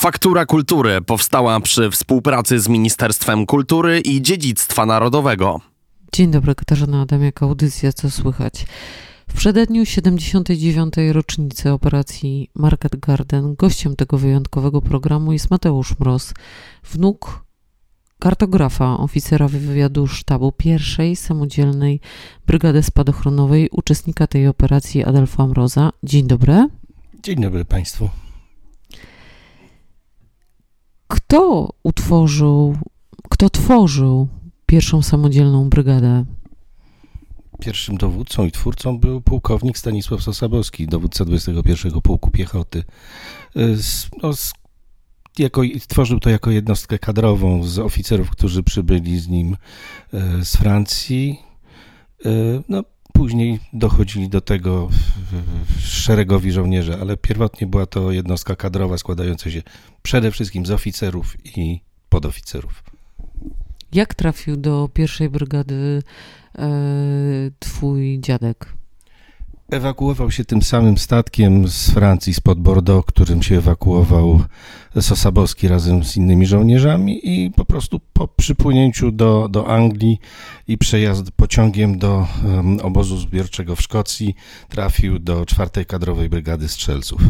Faktura Kultury powstała przy współpracy z Ministerstwem Kultury i Dziedzictwa Narodowego. Dzień dobry, Katarzyna Adamiak, audycja Co Słychać. W przededniu 79. rocznicy operacji Market Garden gościem tego wyjątkowego programu jest Mateusz Mroz, wnuk kartografa, oficera wywiadu sztabu pierwszej samodzielnej Brygady Spadochronowej, uczestnika tej operacji Adelfa Mroza. Dzień dobry. Dzień dobry Państwu. Kto utworzył, kto tworzył pierwszą samodzielną brygadę? Pierwszym dowódcą i twórcą był pułkownik Stanisław Sosabowski, dowódca 21 Pułku Piechoty. No, jako, tworzył to jako jednostkę kadrową z oficerów, którzy przybyli z nim e, z Francji. E, no, później dochodzili do tego szeregowi żołnierze, ale pierwotnie była to jednostka kadrowa składająca się przede wszystkim z oficerów i podoficerów. Jak trafił do pierwszej brygady e, twój dziadek? Ewakuował się tym samym statkiem z Francji, spod Bordeaux, którym się ewakuował Sosabowski razem z innymi żołnierzami i po prostu po przypłynięciu do, do Anglii i przejazd pociągiem do um, obozu zbiorczego w Szkocji trafił do czwartej kadrowej brygady strzelców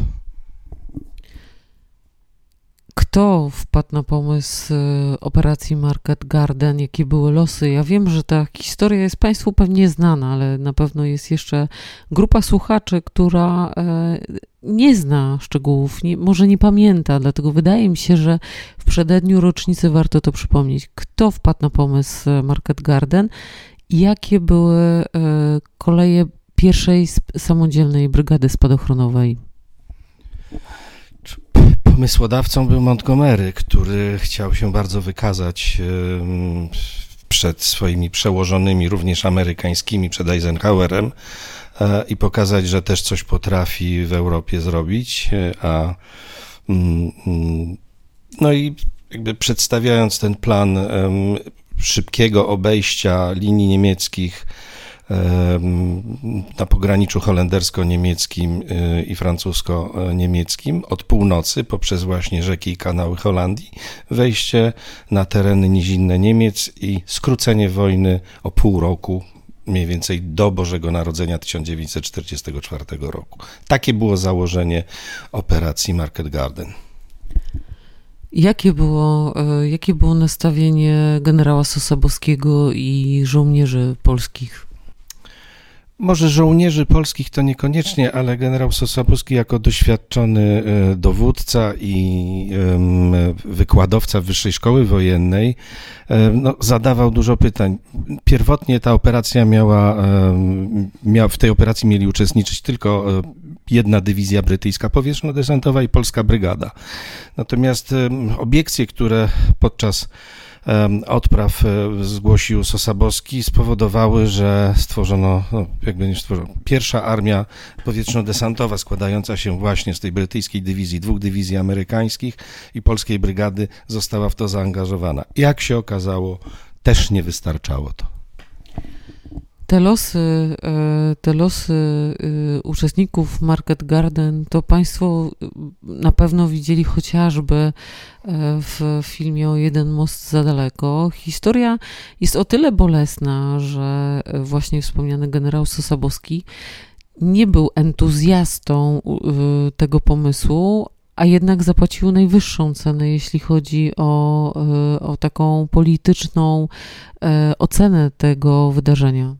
kto wpadł na pomysł e, operacji Market Garden, jakie były losy. Ja wiem, że ta historia jest Państwu pewnie znana, ale na pewno jest jeszcze grupa słuchaczy, która e, nie zna szczegółów, nie, może nie pamięta, dlatego wydaje mi się, że w przededniu rocznicy warto to przypomnieć. Kto wpadł na pomysł e, Market Garden jakie były koleje pierwszej samodzielnej brygady spadochronowej? Pomysłodawcą był Montgomery, który chciał się bardzo wykazać przed swoimi przełożonymi, również amerykańskimi, przed Eisenhowerem e, i pokazać, że też coś potrafi w Europie zrobić, e, a mm, mm, no i jakby przedstawiając ten plan szybkiego obejścia linii niemieckich na pograniczu holendersko-niemieckim y, i francusko-niemieckim od północy poprzez właśnie rzeki i kanały Holandii, wejście na tereny nizinne Niemiec i skrócenie wojny o pół roku, mniej więcej do Bożego Narodzenia 1944 roku. Takie było założenie operacji Market Garden. Jakie było, e, jakie było nastawienie generała Sosabowskiego i żołnierzy polskich? Może żołnierzy polskich to niekoniecznie, ale generał Sosabowski jako doświadczony e, dowódca i wykładowca Wyższej Szkoły Wojennej no, zadawał dużo pytań. Pierwotnie ta operacja miała, miała, w tej operacji mieli uczestniczyć tylko e, jedna dywizja brytyjska powietrzno-desantowa i polska brygada. Natomiast obiekcje, które podczas odpraw e, zgłosił Sosabowski, spowodowały, że stworzono, no, jakby nie stworzono, pierwsza armia powietrzno-desantowa składająca się właśnie z tej brytyjskiej dywizji, dwóch dywizji amerykańskich i polskiej brygady została w to zaangażowana. Jak się okazało, też nie wystarczało to. Te losy, e, te losy e, uczestników Market Garden to Państwo e, na pewno widzieli chociażby w filmie o Jeden Most za daleko. Historia jest o tyle bolesna, że właśnie wspomniany generał Sosabowski nie był entuzjastą tego pomysłu, a jednak zapłacił najwyższą cenę, jeśli chodzi o, o taką polityczną ocenę tego wydarzenia.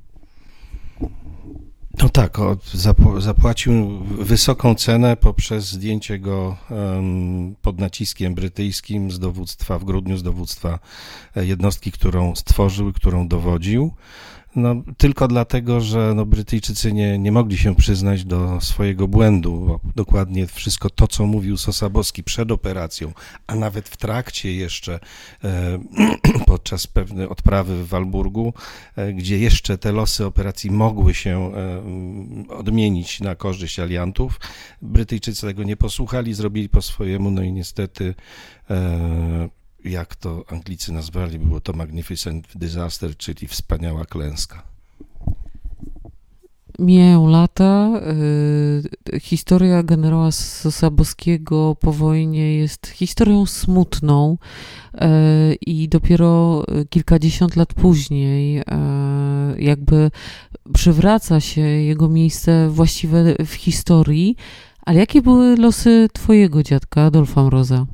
No tak, zapłacił wysoką cenę poprzez zdjęcie go pod naciskiem brytyjskim z dowództwa, w grudniu z dowództwa e, jednostki, którą stworzył, którą dowodził. No, tylko dlatego, że no, Brytyjczycy nie, nie mogli się przyznać do swojego błędu. Dokładnie wszystko to, co mówił Sosabowski przed operacją, a nawet w trakcie jeszcze e, podczas pewnej odprawy w Walburgu, e, gdzie jeszcze te losy operacji mogły się e, odmienić na korzyść aliantów. Brytyjczycy tego nie posłuchali, zrobili po swojemu, no i niestety e, jak to Anglicy nazwali, było to magnificent disaster, czyli wspaniała klęska. Mijają lata. Y, historia generała Sosabowskiego po wojnie jest historią smutną y, i dopiero kilkadziesiąt lat później y, jakby przywraca się jego miejsce właściwe w historii. Ale jakie były losy twojego dziadka, Adolfa Mroza?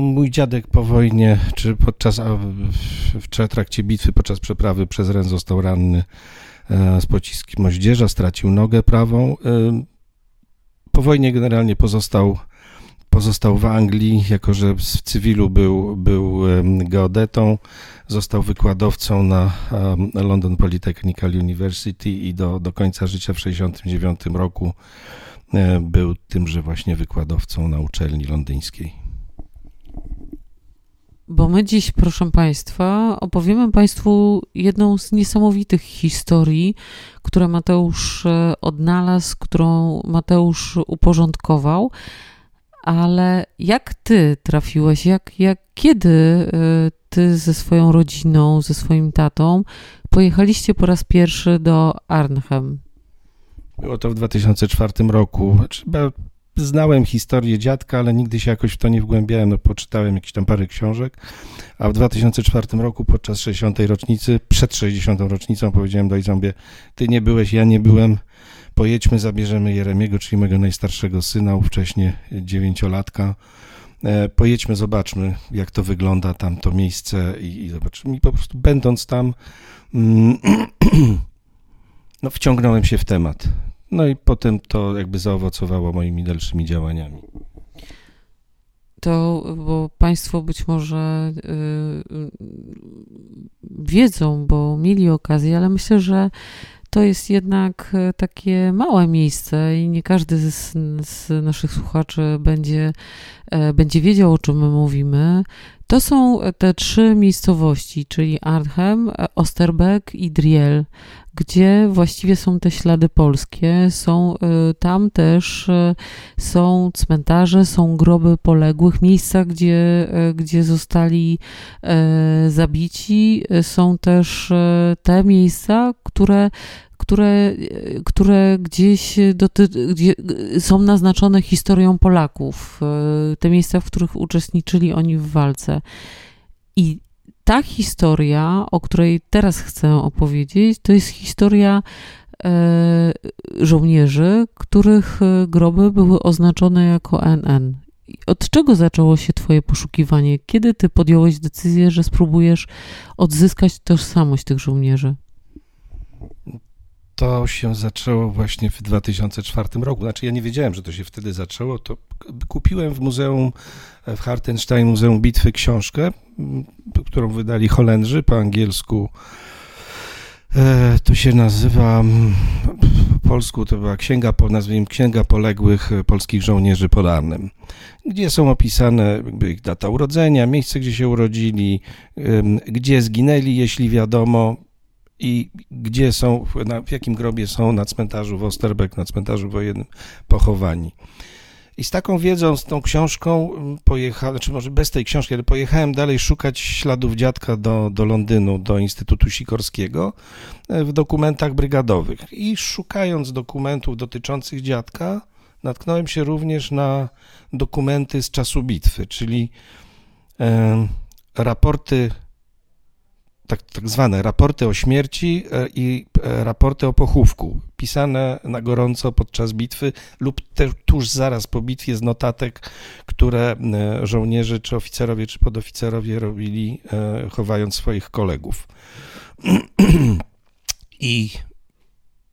Mój dziadek po wojnie, czy podczas, w, trakcie bitwy, podczas przeprawy przez Ren został ranny e, z pociskiem moździerza, stracił nogę prawą. E, po wojnie generalnie pozostał, pozostał w Anglii, jako że w cywilu był, był geodetą, został wykładowcą na London Polytechnical University i do, do końca życia w 1969 roku e, był tymże właśnie wykładowcą na uczelni londyńskiej. Bo my dziś, proszę Państwa, opowiemy Państwu jedną z niesamowitych historii, które Mateusz e, odnalazł, którą Mateusz uporządkował. Ale jak Ty trafiłeś, jak, jak kiedy e, Ty ze swoją rodziną, ze swoim tatą pojechaliście po raz pierwszy do Arnhem? Było to w 2004 roku. Znaczy, znałem historię dziadka, ale nigdy się jakoś w to nie wgłębiałem. No, poczytałem jakieś tam parę książek, a w 2004 roku podczas 60. rocznicy, przed 60. rocznicą powiedziałem do ojca, ty nie byłeś, ja nie byłem, pojedźmy, zabierzemy Jeremiego, czyli mojego najstarszego syna, ówcześnie dziewięciolatka, e, pojedźmy, zobaczmy, jak to wygląda tam to miejsce i, i zobaczymy. I po prostu będąc tam, mm, no, wciągnąłem się w temat. No i potem to jakby zaowocowało moimi dalszymi działaniami. To, bo Państwo być może yy, wiedzą, bo mieli okazję, ale myślę, że to jest jednak e, takie małe miejsce i nie każdy z, z naszych słuchaczy będzie, e, będzie wiedział, o czym my mówimy. To są te trzy miejscowości, czyli Arnhem, Osterbeck i Driel, gdzie właściwie są te ślady polskie. Są y, tam też są cmentarze, są groby poległych, miejsca, gdzie, gdzie zostali zabici. Są też te miejsca, które które, które gdzieś doty- gdzie są naznaczone historią Polaków, e, te miejsca, w których uczestniczyli oni w walce. I ta historia, o której teraz chcę opowiedzieć, to jest historia e, żołnierzy, których e, groby były oznaczone jako NN. Od czego zaczęło się Twoje poszukiwanie? Kiedy Ty podjąłeś decyzję, że spróbujesz odzyskać tożsamość tych żołnierzy? To się zaczęło właśnie w 2004 roku. Znaczy ja nie wiedziałem, że to się wtedy zaczęło. To kupiłem w muzeum w Hartenstein Muzeum Bitwy książkę, którą wydali Holendrzy po angielsku. E, to się nazywa po polsku to była księga, nazwijmy Księga Poległych Polskich Żołnierzy pod Arnem, gdzie są opisane ich data urodzenia, miejsce, gdzie się urodzili, gdzie zginęli, jeśli wiadomo, i gdzie są, na, w jakim grobie są na cmentarzu w Osterbeck, na cmentarzu wojennym pochowani. I z taką wiedzą, z tą książką mm, pojechałem, znaczy może bez tej książki, ale pojechałem dalej szukać śladów dziadka do, do Londynu, do Instytutu Sikorskiego e, w dokumentach brygadowych. I szukając dokumentów dotyczących dziadka, natknąłem się również na dokumenty z czasu bitwy, czyli e, raporty tak, tak zwane raporty o śmierci e, i e, raporty o pochówku, pisane na gorąco podczas bitwy lub też tuż zaraz po bitwie z notatek, które e, żołnierze, czy oficerowie, czy podoficerowie robili, chowając swoich kolegów. I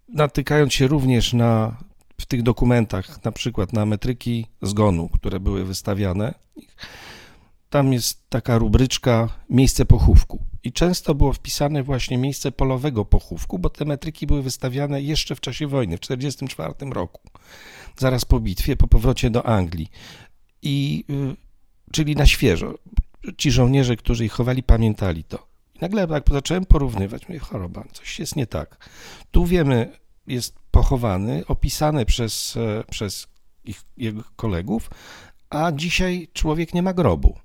natykając się również na w tych dokumentach, na przykład na metryki zgonu, które były wystawiane, tam jest taka rubryczka miejsce pochówku. I często było wpisane właśnie miejsce polowego pochówku, bo te metryki były wystawiane jeszcze w czasie wojny, w 1944 roku, zaraz po bitwie, po powrocie do Anglii. I, y, czyli na świeżo. Ci żołnierze, którzy ich chowali, pamiętali to. I nagle jak zacząłem porównywać, mówię, choroba, coś jest nie tak. Tu wiemy, jest pochowany, opisane przez, e, przez ich, jego kolegów, a dzisiaj człowiek nie ma grobu.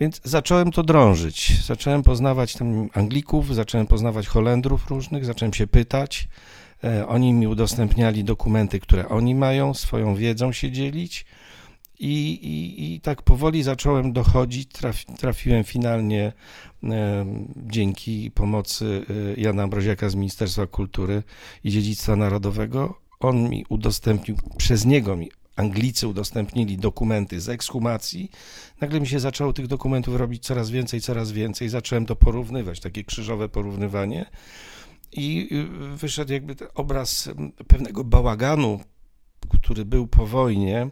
Więc zacząłem to drążyć. Zacząłem poznawać tam Anglików, zacząłem poznawać Holendrów różnych, zacząłem się pytać. E, oni mi udostępniali dokumenty, które oni mają, swoją wiedzą się dzielić. I, i, I tak powoli zacząłem dochodzić. Trafi, trafiłem finalnie e, dzięki pomocy e, Jana Ambroziaka z Ministerstwa Kultury i Dziedzictwa Narodowego. On mi udostępnił, przez niego mi Anglicy udostępnili dokumenty z ekshumacji. Nagle mi się zaczęło tych dokumentów robić coraz więcej, coraz więcej. Zacząłem to porównywać, takie krzyżowe porównywanie. I y, wyszedł jakby obraz pewnego bałaganu, który był po wojnie,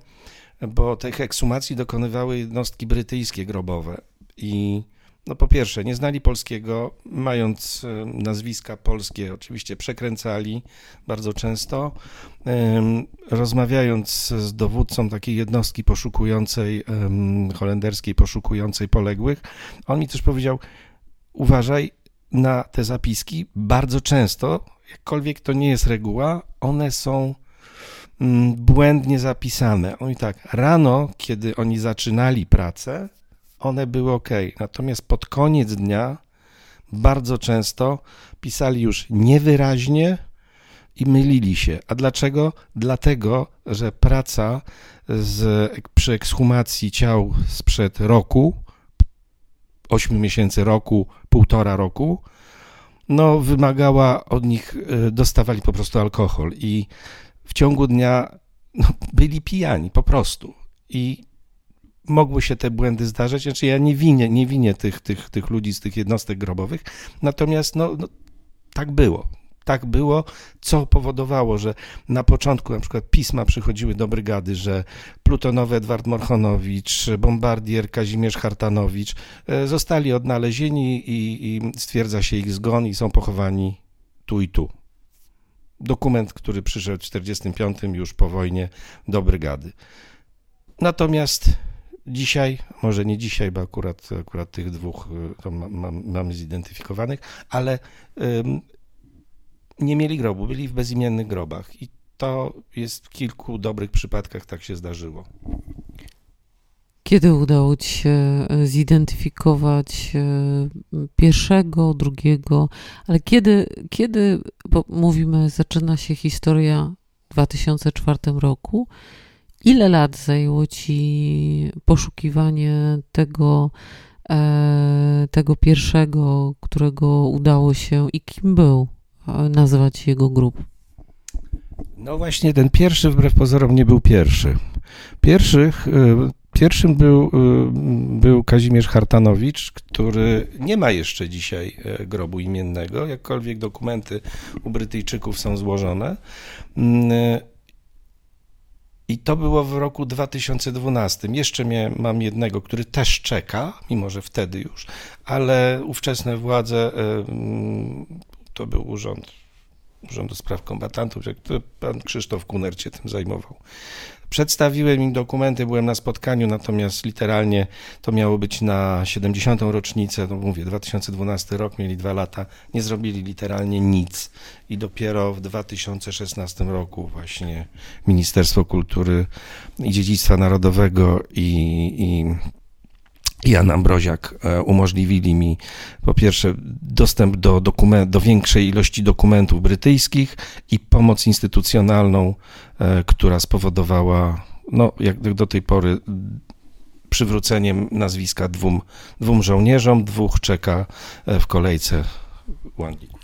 bo tych ekshumacji dokonywały jednostki brytyjskie grobowe. I no po pierwsze, nie znali polskiego, mając e, nazwiska polskie, oczywiście przekręcali bardzo często. Rozmawiając z dowódcą takiej jednostki poszukującej, holenderskiej, poszukującej poległych, on mi też powiedział: Uważaj na te zapiski, bardzo często, jakkolwiek to nie jest reguła, one są mm, błędnie zapisane. Oni tak, rano, kiedy oni zaczynali pracę, one były ok. Natomiast pod koniec dnia bardzo często pisali już niewyraźnie i mylili się. A dlaczego? Dlatego, że praca z, przy ekshumacji ciał sprzed roku, 8 miesięcy roku, półtora roku, no wymagała od nich, e, dostawali po prostu alkohol i w ciągu dnia no, byli pijani po prostu. I mogły się te błędy zdarzać. Znaczy ja nie winię, nie winię tych, tych, tych ludzi z tych jednostek grobowych, natomiast no, no tak było. Tak było, co powodowało, że na początku na przykład pisma przychodziły do brygady, że plutonowy Edward Morchonowicz, bombardier Kazimierz Hartanowicz e, zostali odnalezieni i, i stwierdza się ich zgon i są pochowani tu i tu. Dokument, który przyszedł w 1945 już po wojnie do brygady. Natomiast Dzisiaj, może nie dzisiaj, bo akurat, akurat tych dwóch y, mam, mamy zidentyfikowanych, ale nie mieli grobu, byli w bezimiennych grobach i to jest w kilku dobrych przypadkach tak się zdarzyło. Kiedy udało Ci się e, zidentyfikować e, pierwszego, drugiego, ale kiedy, kiedy bo mówimy, zaczyna się historia w 2004 roku, Ile lat zajęło ci poszukiwanie tego, e, tego pierwszego, którego udało się i kim był e, nazwać jego grup? No właśnie, ten pierwszy wbrew pozorom nie był pierwszy. Pierwszych, e, pierwszym był, był Kazimierz Hartanowicz, który nie ma jeszcze dzisiaj grobu imiennego, jakkolwiek dokumenty u Brytyjczyków są złożone. I to było w roku 2012. Jeszcze mnie, mam jednego, który też czeka, mimo że wtedy już, ale ówczesne władze, to był urząd, Urząd do Spraw Kombatantów, pan Krzysztof Kuner się tym zajmował. Przedstawiłem im dokumenty, byłem na spotkaniu, natomiast literalnie to miało być na 70. rocznicę, no mówię, 2012 rok, mieli dwa lata, nie zrobili literalnie nic. I dopiero w 2016 roku właśnie Ministerstwo Kultury i Dziedzictwa Narodowego i, i Jan Ambroziak e, umożliwili mi po pierwsze dostęp do, do większej ilości dokumentów brytyjskich i pomoc instytucjonalną, e, która spowodowała, no, jak do tej pory, przywróceniem nazwiska dwóm, dwóm żołnierzom, dwóch czeka e, w kolejce u Anglików.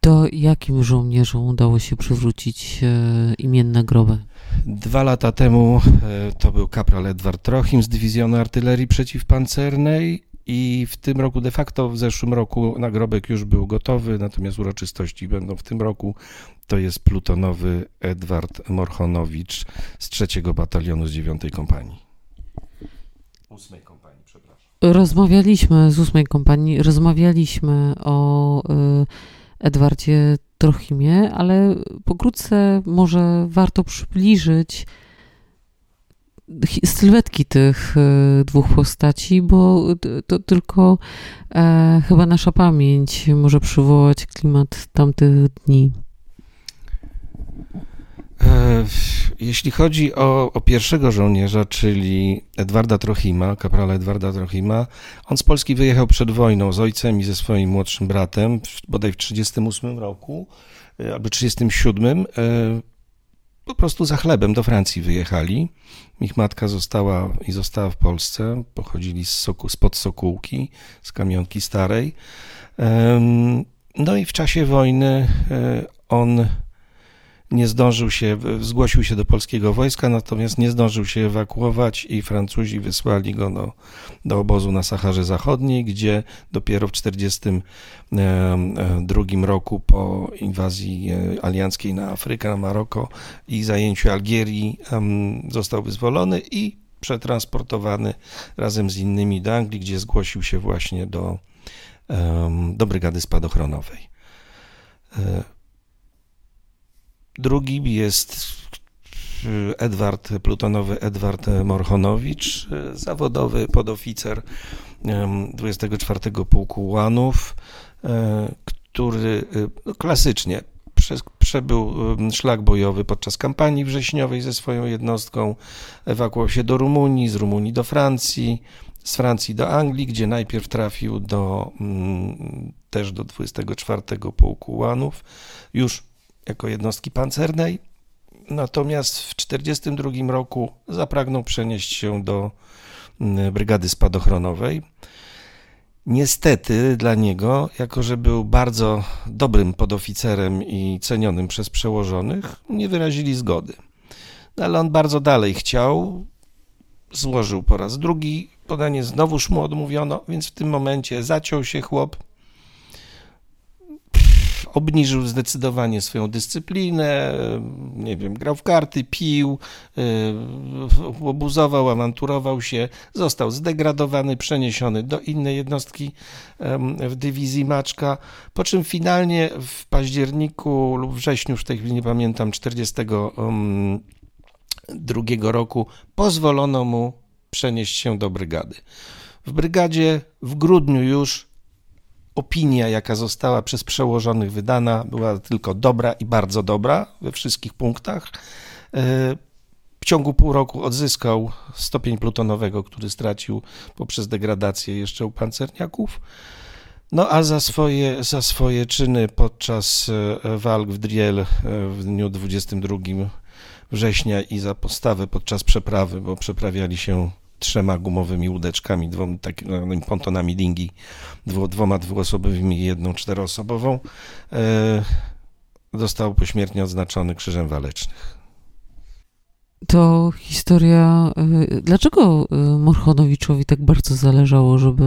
To jakim żołnierzom udało się przywrócić imienne groby? Dwa lata temu e, to był kapral Edward Trochim z Dywizjonu Artylerii Przeciwpancernej i w tym roku, de facto w zeszłym roku nagrobek już był gotowy, natomiast uroczystości będą w tym roku. To jest plutonowy Edward Morchonowicz z trzeciego batalionu z dziewiątej kompanii. Ósmej kompanii, przepraszam. Rozmawialiśmy z ósmej kompanii, rozmawialiśmy o y, Edwardzie Trochimie, ale pokrótce może warto przybliżyć sylwetki tych e, dwóch postaci, bo to tylko e, chyba nasza pamięć może przywołać klimat tamtych dni. E, jeśli chodzi o, o, pierwszego żołnierza, czyli Edwarda Trochima, kaprala Edwarda Trochima, on z Polski wyjechał przed wojną z ojcem i ze swoim młodszym bratem, bodaj w 1938 roku e, albo 1937. E, po prostu za chlebem do Francji wyjechali. Ich matka została i została w Polsce. Pochodzili z soku, spod Sokółki, z kamionki starej. No i w czasie wojny on nie zdążył się, zgłosił się do polskiego wojska, natomiast nie zdążył się ewakuować i Francuzi wysłali go do, do obozu na Saharze Zachodniej, gdzie dopiero w 1942 roku po inwazji e, alianckiej na Afrykę, na Maroko i zajęciu Algierii został wyzwolony i przetransportowany razem z innymi do Anglii, gdzie zgłosił się właśnie do, do brygady spadochronowej. E, Drugim jest e, Edward Plutonowy, Edward Morchonowicz, e, zawodowy podoficer 24 Pułku Łanów, e, który no, klasycznie przebył szlak bojowy podczas kampanii wrześniowej ze swoją jednostką, ewakuował się do Rumunii, z Rumunii do Francji, z Francji do Anglii, gdzie najpierw trafił do, mm, też do 24 Pułku Łanów, już jako jednostki pancernej. Natomiast w 1942 roku zapragnął przenieść się do mm, brygady spadochronowej. Niestety dla niego, jako że był bardzo dobrym podoficerem i cenionym przez przełożonych, nie wyrazili zgody. No, ale on bardzo dalej chciał, złożył po raz drugi podanie, znowuż mu odmówiono, więc w tym momencie zaciął się chłop, obniżył zdecydowanie swoją dyscyplinę, nie wiem, grał w karty, pił, y, obuzował, awanturował się, został zdegradowany, przeniesiony do innej jednostki w dywizji Maczka, po czym finalnie w październiku lub wrześniu, już w tej chwili nie pamiętam, 42 roku pozwolono mu przenieść się do brygady. W brygadzie w grudniu już opinia, jaka została przez przełożonych wydana, była tylko dobra i bardzo dobra we wszystkich punktach. E, w ciągu pół roku odzyskał stopień plutonowego, który stracił poprzez degradację jeszcze u pancerniaków. No a za swoje, za swoje czyny podczas e, walk w Driel e, w dniu 22 września i za postawę podczas przeprawy, bo przeprawiali się trzema gumowymi łódeczkami, dwoma takimi pontonami dingi, dwu, dwoma dwuosobowymi i jedną czteroosobową, e, został pośmiertnie odznaczony Krzyżem Walecznych. To historia. E, dlaczego e, Morchonowiczowi tak bardzo zależało, żeby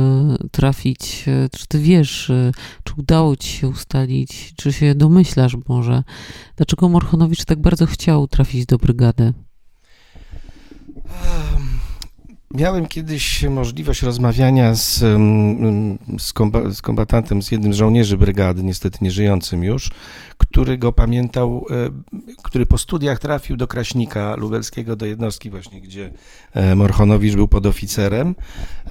trafić? Czy ty wiesz, czy udało ci się ustalić, czy się domyślasz może, dlaczego Morchonowicz tak bardzo chciał trafić do brygady? Miałem kiedyś możliwość rozmawiania z, z, z kombatantem, z jednym z żołnierzy brygady, niestety nieżyjącym już, który go pamiętał, e, który po studiach trafił do Kraśnika Lubelskiego, do jednostki właśnie, gdzie e, Morchonowicz był podoficerem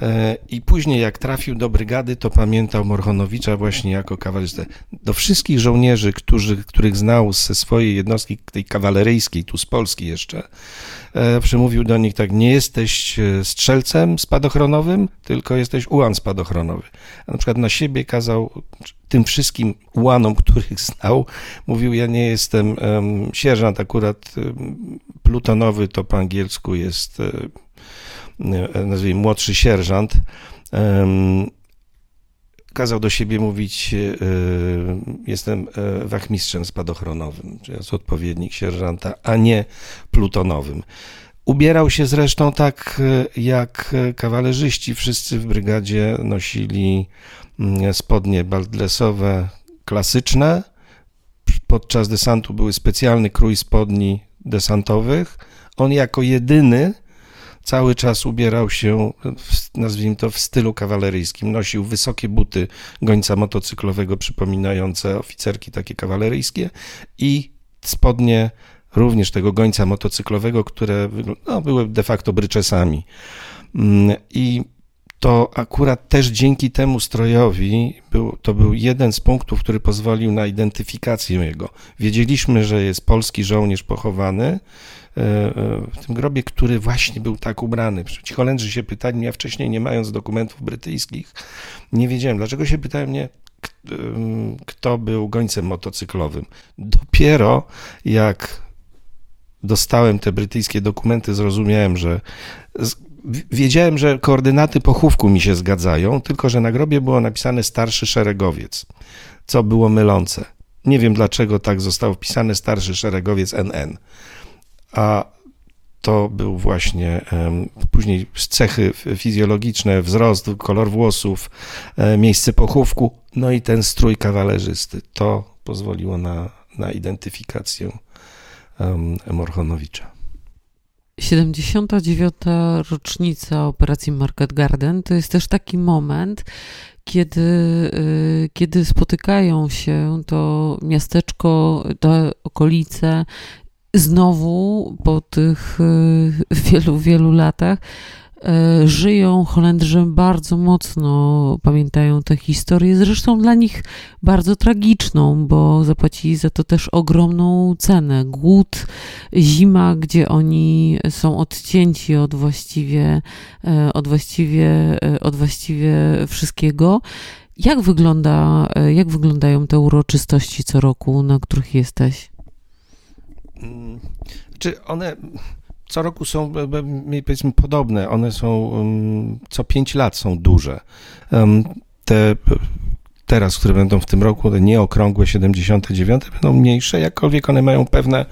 e, i później jak trafił do brygady, to pamiętał Morchonowicza właśnie jako kawalerystę. Do wszystkich żołnierzy, którzy, których znał ze swojej jednostki, tej kawaleryjskiej, tu z Polski jeszcze, przemówił do nich tak, nie jesteś strzelcem spadochronowym, tylko jesteś ułan spadochronowy. A na przykład na siebie kazał tym wszystkim ułanom, których znał, mówił, ja nie jestem um, sierżant, akurat um, plutonowy to po angielsku jest, um, nazwijmy, młodszy sierżant. Um, kazał do siebie mówić, jestem wachmistrzem spadochronowym, czyli jest odpowiednik sierżanta, a nie plutonowym. Ubierał się zresztą tak jak kawalerzyści. Wszyscy w brygadzie nosili mm, spodnie baldlesowe klasyczne. Podczas desantu były specjalny krój spodni desantowych. On jako jedyny cały czas ubierał się, nazwijmy to, w stylu kawaleryjskim. Nosił wysokie buty gońca motocyklowego, przypominające oficerki takie kawaleryjskie i spodnie również tego gońca motocyklowego, które no, były de facto bryczesami. Mm, I to akurat też dzięki temu strojowi był, to był jeden z punktów, który pozwolił na identyfikację jego. Wiedzieliśmy, że jest polski żołnierz pochowany w tym grobie, który właśnie był tak ubrany. Ci Holendrzy się pytali, ja wcześniej nie mając dokumentów brytyjskich, nie wiedziałem, dlaczego się pytałem mnie, kto był gońcem motocyklowym. Dopiero jak dostałem te brytyjskie dokumenty, zrozumiałem, że wiedziałem, że koordynaty pochówku mi się zgadzają, tylko że na grobie było napisane starszy szeregowiec, co było mylące. Nie wiem dlaczego tak został wpisany starszy szeregowiec NN. A to był właśnie później cechy fizjologiczne, wzrost, kolor włosów, e, miejsce pochówku, no i ten strój kawalerzysty. To pozwoliło na, na identyfikację Morchonowicza. 79. rocznica operacji Market Garden to jest też taki moment, kiedy, y, kiedy spotykają się to miasteczko, te okolice, znowu po tych y, wielu, wielu latach E, żyją, Holendrzy bardzo mocno pamiętają tę historię, zresztą dla nich bardzo tragiczną, bo zapłacili za to też ogromną cenę. Głód, zima, gdzie oni są odcięci od właściwie, e, od właściwie, od właściwie wszystkiego. Jak, wygląda, jak wyglądają te uroczystości co roku, na których jesteś? Mm, czy one co roku są powiedzmy podobne. One są um, co pięć lat są duże. Te teraz, które będą w tym roku, te nieokrągłe 79 będą mniejsze, jakkolwiek one mają pewne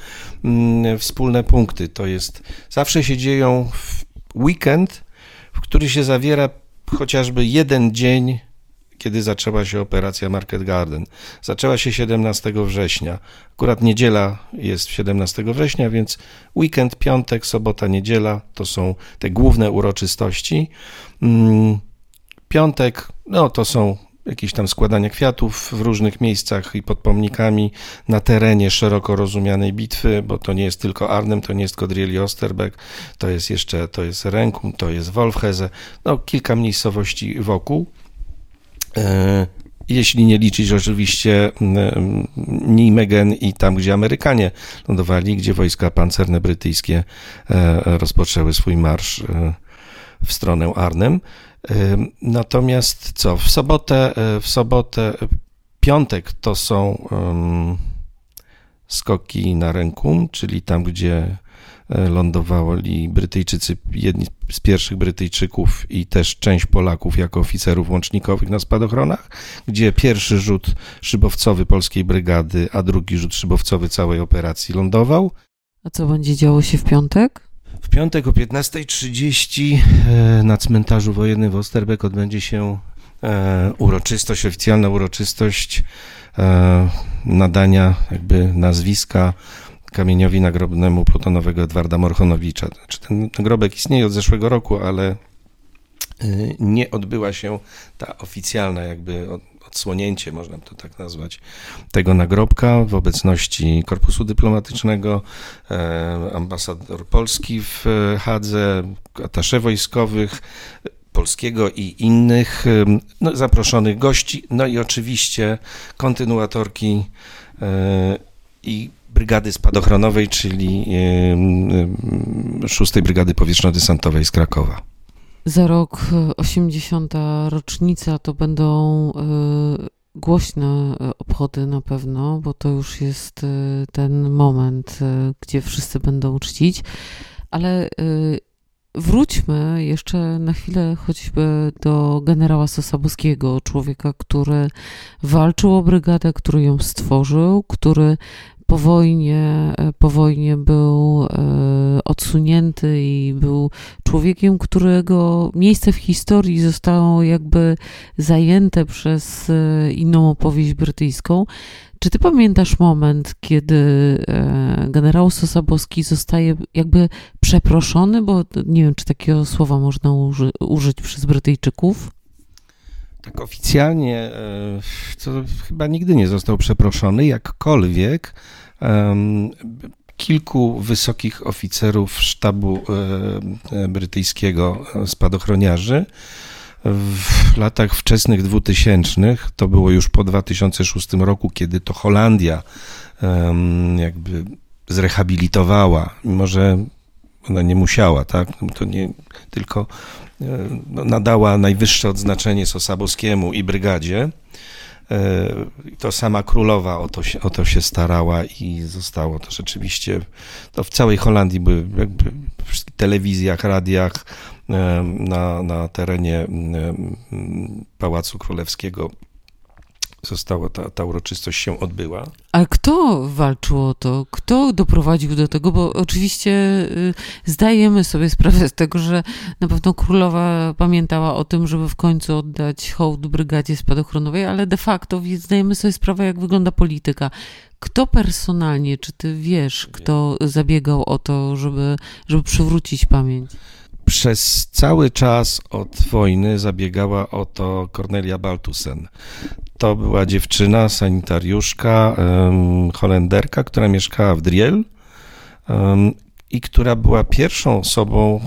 um, wspólne punkty. To jest, zawsze się dzieją w weekend, w który się zawiera chociażby jeden dzień kiedy zaczęła się operacja Market Garden. Zaczęła się 17 września. Akurat niedziela jest 17 września, więc weekend, piątek, sobota, niedziela to są te główne uroczystości. Mm, piątek, no to są jakieś tam składania kwiatów w różnych miejscach i pod pomnikami na terenie szeroko rozumianej bitwy, bo to nie jest tylko Arnhem, to nie jest Kodriel i Osterbeck, to jest jeszcze, to jest Renkum, to jest Wolfheze, no kilka miejscowości wokół. E, jeśli nie liczyć oczywiście Nijmegen i tam, gdzie Amerykanie lądowali, gdzie wojska pancerne brytyjskie e, rozpoczęły swój marsz e, w stronę Arnhem. Natomiast co, w sobotę, w sobotę, piątek to są skoki na ręku, czyli tam, gdzie E, lądowali Brytyjczycy, jedni z pierwszych Brytyjczyków i też część Polaków jako oficerów łącznikowych na spadochronach, gdzie pierwszy rzut szybowcowy polskiej brygady, a drugi rzut szybowcowy całej operacji lądował. A co będzie działo się w piątek? W piątek o 15.30 e, na cmentarzu wojennym w Osterbeck odbędzie się e, uroczystość, oficjalna uroczystość nadania jakby nazwiska kamieniowi nagrobnemu plutonowego Edwarda Morchonowicza. Znaczy, ten nagrobek istnieje od zeszłego roku, ale y, nie odbyła się ta oficjalna jakby odsłonięcie, można to tak nazwać, tego nagrobka w obecności Korpusu Dyplomatycznego, e, ambasador Polski w e, Hadze, atasze wojskowych, polskiego i innych e, no, zaproszonych gości, no i oczywiście kontynuatorki i Brygady Spadochronowej, czyli 6 Brygady Powietrzno-Desantowej z Krakowa. Za rok 80. rocznica to będą e, głośne e, obchody na pewno, bo to już jest e, ten moment, gdzie wszyscy będą czcić, ale Wróćmy jeszcze na chwilę choćby do generała Sosabuskiego, człowieka, który walczył o brygadę, który ją stworzył, który po wojnie, e, po wojnie był e, odsunięty i był człowiekiem, którego miejsce w historii zostało jakby zajęte przez e, inną opowieść brytyjską. Czy ty pamiętasz moment, kiedy generał Sosabowski zostaje jakby przeproszony, bo nie wiem, czy takiego słowa można uży użyć przez Brytyjczyków? Tak oficjalnie e, to chyba nigdy nie został przeproszony, jakkolwiek kilku wysokich oficerów sztabu e, e, brytyjskiego spadochroniarzy w latach wczesnych 2000, to było już po 2006 roku, kiedy to Holandia jakby zrehabilitowała, mimo że ona nie musiała, tak? To nie tylko nadała najwyższe odznaczenie Sosabowskiemu i brygadzie. E, to sama królowa o to, się, o to się starała i zostało to rzeczywiście. To w całej Holandii były jakby w telewizjach, radiach, e, na, na terenie Pałacu Królewskiego została ta, ta uroczystość się odbyła. Ale kto walczył o to? Kto doprowadził do tego? Bo oczywiście y, zdajemy sobie sprawę z tego, że na pewno królowa pamiętała o tym, żeby w końcu oddać hołd brygadzie spadochronowej, ale de facto zdajemy sobie sprawę, jak wygląda polityka. Kto personalnie, czy ty wiesz, kto zabiegał o to, żeby, żeby przywrócić pamięć? Przez cały czas od wojny zabiegała o to Cornelia Baltusen. To była dziewczyna, sanitariuszka, holenderka, która mieszkała w Driel i która była pierwszą osobą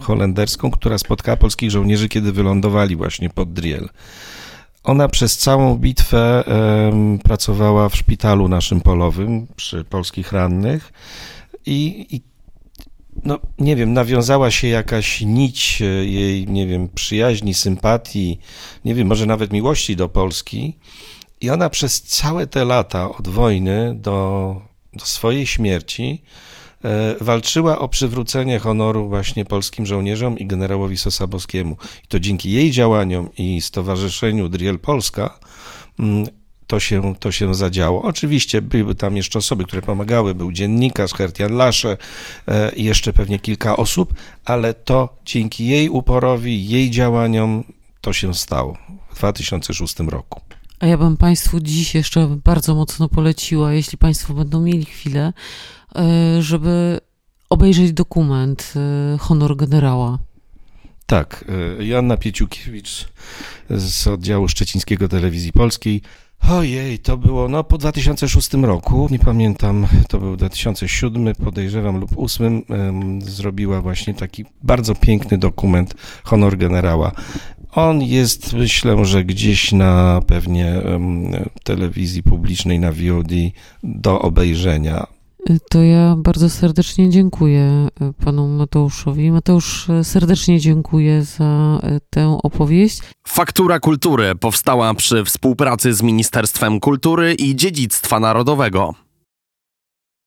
holenderską, która spotkała polskich żołnierzy, kiedy wylądowali właśnie pod Driel. Ona przez całą bitwę pracowała w szpitalu naszym polowym przy polskich rannych i, i no nie wiem, nawiązała się jakaś nić e, jej, nie wiem, przyjaźni, sympatii, nie wiem, może nawet miłości do Polski. I ona przez całe te lata od wojny do, do swojej śmierci e, walczyła o przywrócenie honoru właśnie polskim żołnierzom i generałowi Sosabowskiemu. I to dzięki jej działaniom i Stowarzyszeniu Driel Polska mm, to się, to się zadziało. Oczywiście były tam jeszcze osoby, które pomagały, był dziennikarz Hertian Lasze e, i jeszcze pewnie kilka osób, ale to dzięki jej uporowi, jej działaniom to się stało w 2006 roku. A ja bym Państwu dziś jeszcze bardzo mocno poleciła, jeśli Państwo będą mieli chwilę, e, żeby obejrzeć dokument e, Honor Generała. Tak, Joanna Pieciukiewicz z oddziału szczecińskiego Telewizji Polskiej Ojej, to było no po 2006 roku, nie pamiętam, to był 2007, podejrzewam, lub 2008, zrobiła właśnie taki bardzo piękny dokument Honor Generała. On jest, myślę, że gdzieś na pewnie telewizji publicznej, na VOD do obejrzenia. To ja bardzo serdecznie dziękuję e, panu Mateuszowi. Mateusz, e, serdecznie dziękuję za e, tę opowieść. Faktura Kultury powstała przy współpracy z Ministerstwem Kultury i Dziedzictwa Narodowego.